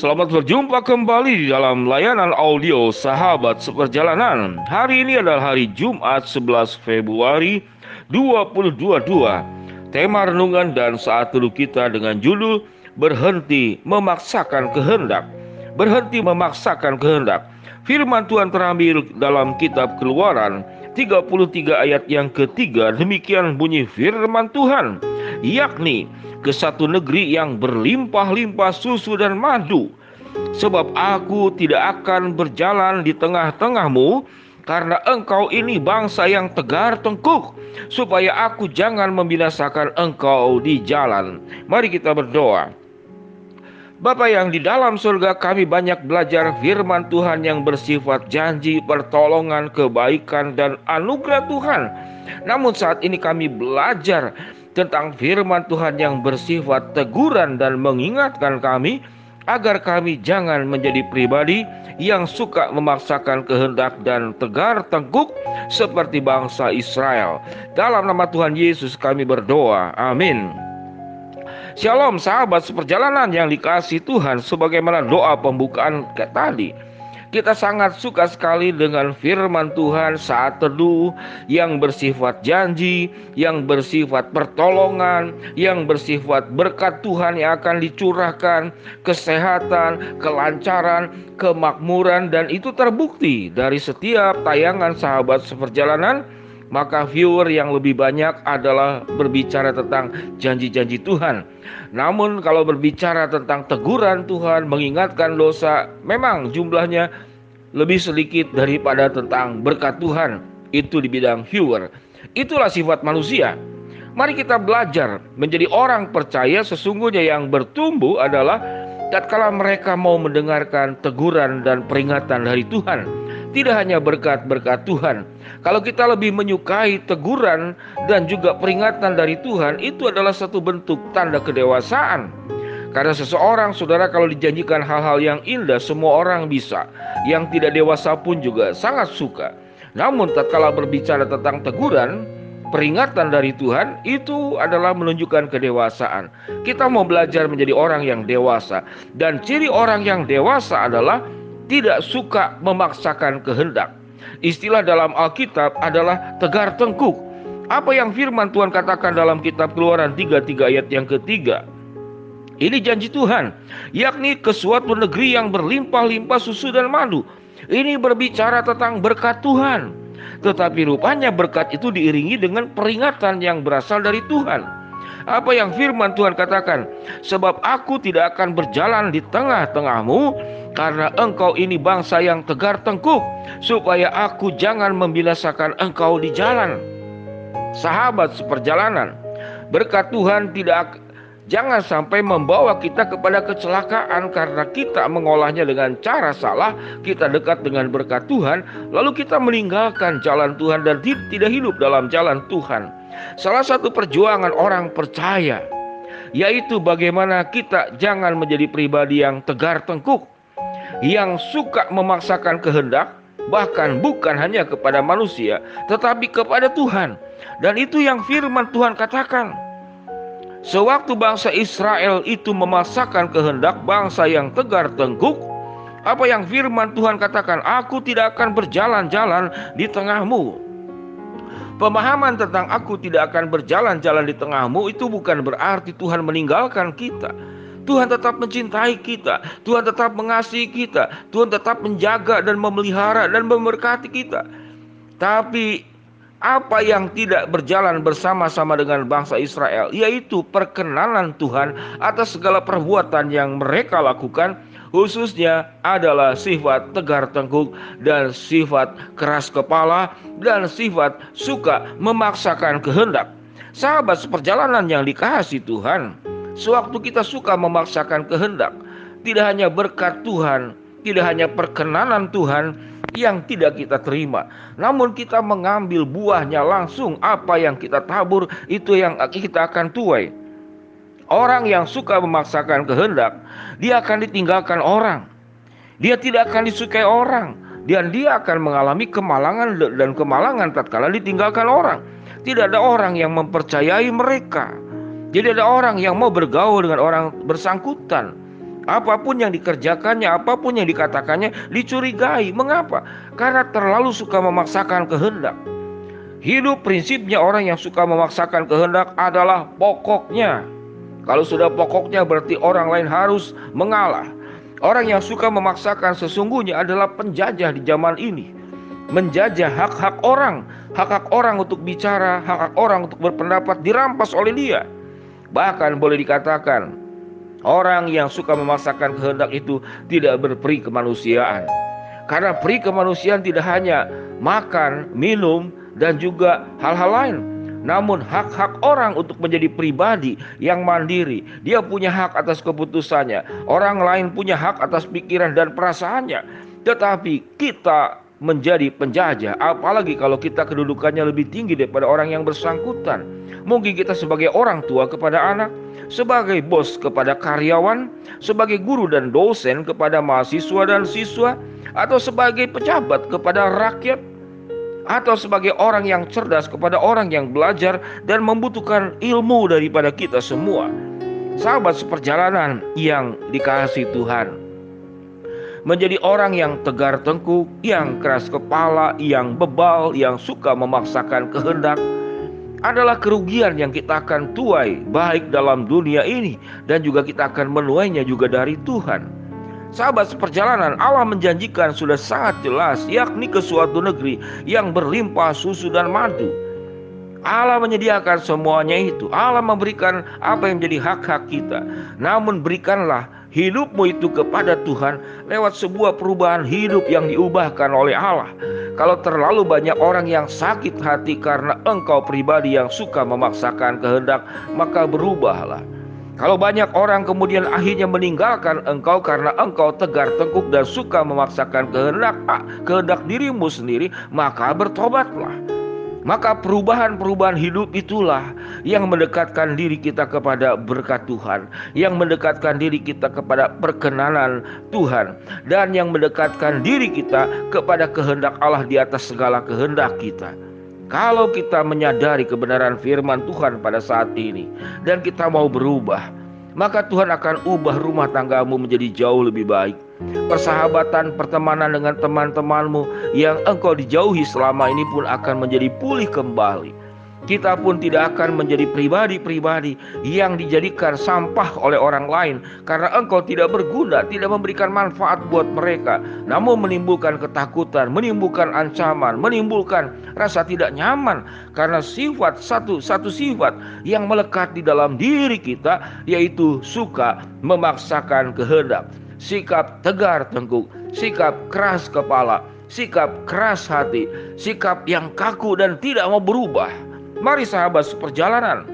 Selamat berjumpa kembali di dalam layanan audio Sahabat Seperjalanan. Hari ini adalah hari Jumat 11 Februari 2022. Tema renungan dan saat teduh kita dengan judul Berhenti Memaksakan Kehendak. Berhenti memaksakan kehendak. Firman Tuhan terambil dalam kitab Keluaran 33 ayat yang ketiga demikian bunyi firman Tuhan yakni ke satu negeri yang berlimpah-limpah susu dan madu. Sebab aku tidak akan berjalan di tengah-tengahmu karena engkau ini bangsa yang tegar tengkuk supaya aku jangan membinasakan engkau di jalan. Mari kita berdoa. Bapa yang di dalam surga kami banyak belajar firman Tuhan yang bersifat janji, pertolongan, kebaikan, dan anugerah Tuhan. Namun saat ini kami belajar tentang firman Tuhan yang bersifat teguran dan mengingatkan kami agar kami jangan menjadi pribadi yang suka memaksakan kehendak dan tegar tengkuk seperti bangsa Israel. Dalam nama Tuhan Yesus kami berdoa. Amin. Shalom sahabat seperjalanan yang dikasih Tuhan sebagaimana doa pembukaan tadi. Kita sangat suka sekali dengan firman Tuhan saat teduh yang bersifat janji, yang bersifat pertolongan, yang bersifat berkat Tuhan yang akan dicurahkan, kesehatan, kelancaran, kemakmuran dan itu terbukti dari setiap tayangan sahabat seperjalanan maka viewer yang lebih banyak adalah berbicara tentang janji-janji Tuhan. Namun kalau berbicara tentang teguran Tuhan, mengingatkan dosa, memang jumlahnya lebih sedikit daripada tentang berkat Tuhan. Itu di bidang viewer. Itulah sifat manusia. Mari kita belajar menjadi orang percaya sesungguhnya yang bertumbuh adalah tatkala mereka mau mendengarkan teguran dan peringatan dari Tuhan. Tidak hanya berkat-berkat Tuhan, kalau kita lebih menyukai teguran dan juga peringatan dari Tuhan, itu adalah satu bentuk tanda kedewasaan. Karena seseorang, saudara, kalau dijanjikan hal-hal yang indah, semua orang bisa. Yang tidak dewasa pun juga sangat suka. Namun, tatkala berbicara tentang teguran, peringatan dari Tuhan, itu adalah menunjukkan kedewasaan. Kita mau belajar menjadi orang yang dewasa, dan ciri orang yang dewasa adalah tidak suka memaksakan kehendak. Istilah dalam Alkitab adalah tegar tengkuk. Apa yang firman Tuhan katakan dalam kitab Keluaran 33 ayat yang ketiga. Ini janji Tuhan, yakni ke suatu negeri yang berlimpah-limpah susu dan madu. Ini berbicara tentang berkat Tuhan. Tetapi rupanya berkat itu diiringi dengan peringatan yang berasal dari Tuhan. Apa yang firman Tuhan katakan? Sebab aku tidak akan berjalan di tengah-tengahmu karena engkau ini bangsa yang tegar tengkuk, supaya aku jangan membinasakan engkau di jalan. Sahabat seperjalanan, berkat Tuhan tidak jangan sampai membawa kita kepada kecelakaan karena kita mengolahnya dengan cara salah, kita dekat dengan berkat Tuhan, lalu kita meninggalkan jalan Tuhan dan tidak hidup dalam jalan Tuhan. Salah satu perjuangan orang percaya yaitu bagaimana kita jangan menjadi pribadi yang tegar tengkuk, yang suka memaksakan kehendak, bahkan bukan hanya kepada manusia, tetapi kepada Tuhan. Dan itu yang firman Tuhan katakan. Sewaktu bangsa Israel itu memaksakan kehendak bangsa yang tegar tengkuk, apa yang firman Tuhan katakan, aku tidak akan berjalan-jalan di tengahmu. Pemahaman tentang aku tidak akan berjalan-jalan di tengahmu itu bukan berarti Tuhan meninggalkan kita. Tuhan tetap mencintai kita, Tuhan tetap mengasihi kita, Tuhan tetap menjaga dan memelihara dan memberkati kita. Tapi apa yang tidak berjalan bersama-sama dengan bangsa Israel, yaitu perkenanan Tuhan atas segala perbuatan yang mereka lakukan, khususnya adalah sifat tegar tengkuk dan sifat keras kepala dan sifat suka memaksakan kehendak. Sahabat seperjalanan yang dikasih Tuhan, Sewaktu kita suka memaksakan kehendak, tidak hanya berkat Tuhan, tidak hanya perkenanan Tuhan, yang tidak kita terima. Namun kita mengambil buahnya langsung apa yang kita tabur itu yang kita akan tuai. Orang yang suka memaksakan kehendak, dia akan ditinggalkan orang. Dia tidak akan disukai orang dan dia akan mengalami kemalangan dan kemalangan tatkala ditinggalkan orang. Tidak ada orang yang mempercayai mereka. Jadi ada orang yang mau bergaul dengan orang bersangkutan. Apa pun yang dikerjakannya, apa pun yang dikatakannya dicurigai. Mengapa? Karena terlalu suka memaksakan kehendak. Hidup prinsipnya orang yang suka memaksakan kehendak adalah pokoknya. Kalau sudah pokoknya berarti orang lain harus mengalah. Orang yang suka memaksakan sesungguhnya adalah penjajah di zaman ini. Menjajah hak-hak orang, hak-hak orang untuk bicara, hak-hak orang untuk berpendapat dirampas oleh dia. Bahkan boleh dikatakan Orang yang suka memaksakan kehendak itu tidak berperi kemanusiaan. Karena peri kemanusiaan tidak hanya makan, minum, dan juga hal-hal lain. Namun hak-hak orang untuk menjadi pribadi yang mandiri. Dia punya hak atas keputusannya. Orang lain punya hak atas pikiran dan perasaannya. Tetapi kita menjadi penjajah, apalagi kalau kita kedudukannya lebih tinggi daripada orang yang bersangkutan. Mungkin kita sebagai orang tua kepada anak, sebagai bos kepada karyawan, sebagai guru dan dosen kepada mahasiswa dan siswa, atau sebagai pejabat kepada rakyat, atau sebagai orang yang cerdas kepada orang yang belajar dan membutuhkan ilmu daripada kita semua. Sahabat seperjalanan yang dikasih Tuhan, menjadi orang yang tegar tengkuk, yang keras kepala, yang bebal, yang suka memaksakan kehendak, adalah kerugian yang kita akan tuai baik dalam dunia ini dan juga kita akan menuainya juga dari Tuhan. Sahabat seperjalanan Allah menjanjikan sudah sangat jelas yakni ke suatu negeri yang berlimpah susu dan madu. Allah menyediakan semuanya itu. Allah memberikan apa yang menjadi hak-hak kita. Namun berikanlah hidupmu itu kepada Tuhan lewat sebuah perubahan hidup yang diubahkan oleh Allah. Kalau terlalu banyak orang yang sakit hati karena engkau pribadi yang suka memaksakan kehendak, maka berubahlah. Kalau banyak orang kemudian akhirnya meninggalkan engkau karena engkau tegar tengkuk dan suka memaksakan kehendak kehendak dirimu sendiri, maka bertobatlah. Maka perubahan-perubahan hidup itulah yang mendekatkan diri kita kepada berkat Tuhan, yang mendekatkan diri kita kepada perkenanan Tuhan, dan yang mendekatkan diri kita kepada kehendak Allah di atas segala kehendak kita. Kalau kita menyadari kebenaran firman Tuhan pada saat ini dan kita mau berubah, maka Tuhan akan ubah rumah tanggamu menjadi jauh lebih baik Persahabatan, pertemanan dengan teman-temanmu yang engkau dijauhi selama ini pun akan menjadi pulih kembali. Kita pun tidak akan menjadi pribadi-pribadi yang dijadikan sampah oleh orang lain karena engkau tidak berguna, tidak memberikan manfaat buat mereka, namun menimbulkan ketakutan, menimbulkan ancaman, menimbulkan rasa tidak nyaman karena sifat satu satu sifat yang melekat di dalam diri kita yaitu suka memaksakan kehendak sikap tegar tengkuk, sikap keras kepala, sikap keras hati, sikap yang kaku dan tidak mau berubah. Mari sahabat seperjalanan.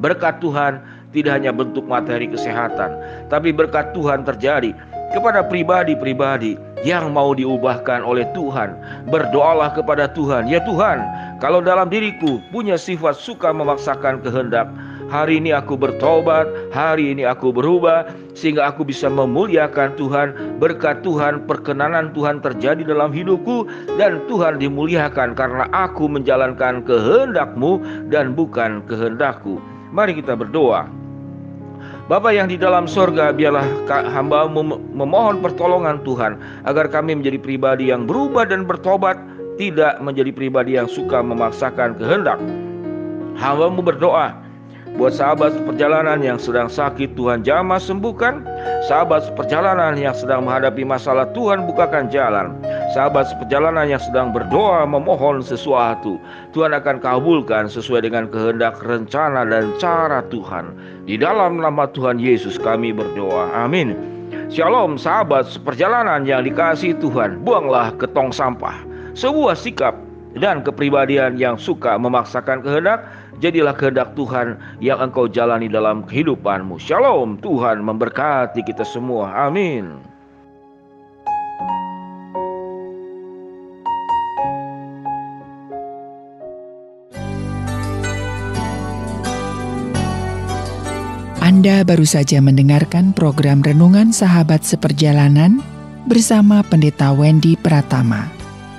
Berkat Tuhan tidak hanya bentuk materi kesehatan, tapi berkat Tuhan terjadi kepada pribadi-pribadi yang mau diubahkan oleh Tuhan. Berdoalah kepada Tuhan, ya Tuhan, kalau dalam diriku punya sifat suka memaksakan kehendak, Hari ini aku bertobat, hari ini aku berubah sehingga aku bisa memuliakan Tuhan. Berkat Tuhan, perkenanan Tuhan terjadi dalam hidupku dan Tuhan dimuliakan karena aku menjalankan kehendakmu dan bukan kehendakku. Mari kita berdoa. Bapa yang di dalam sorga, biarlah hambamu memohon pertolongan Tuhan agar kami menjadi pribadi yang berubah dan bertobat, tidak menjadi pribadi yang suka memaksakan kehendak. Hambamu berdoa, Buat sahabat perjalanan yang sedang sakit Tuhan jamah sembuhkan. Sahabat perjalanan yang sedang menghadapi masalah Tuhan bukakan jalan. Sahabat perjalanan yang sedang berdoa memohon sesuatu Tuhan akan kabulkan sesuai dengan kehendak rencana dan cara Tuhan. Di dalam nama Tuhan Yesus kami berdoa. Amin. Shalom sahabat seperjalanan yang dikasih Tuhan. Buanglah ke tong sampah. Sebuah sikap dan kepribadian yang suka memaksakan kehendak, jadilah kehendak Tuhan yang engkau jalani dalam kehidupanmu. Shalom, Tuhan memberkati kita semua. Amin. Anda baru saja mendengarkan program Renungan Sahabat Seperjalanan bersama Pendeta Wendy Pratama.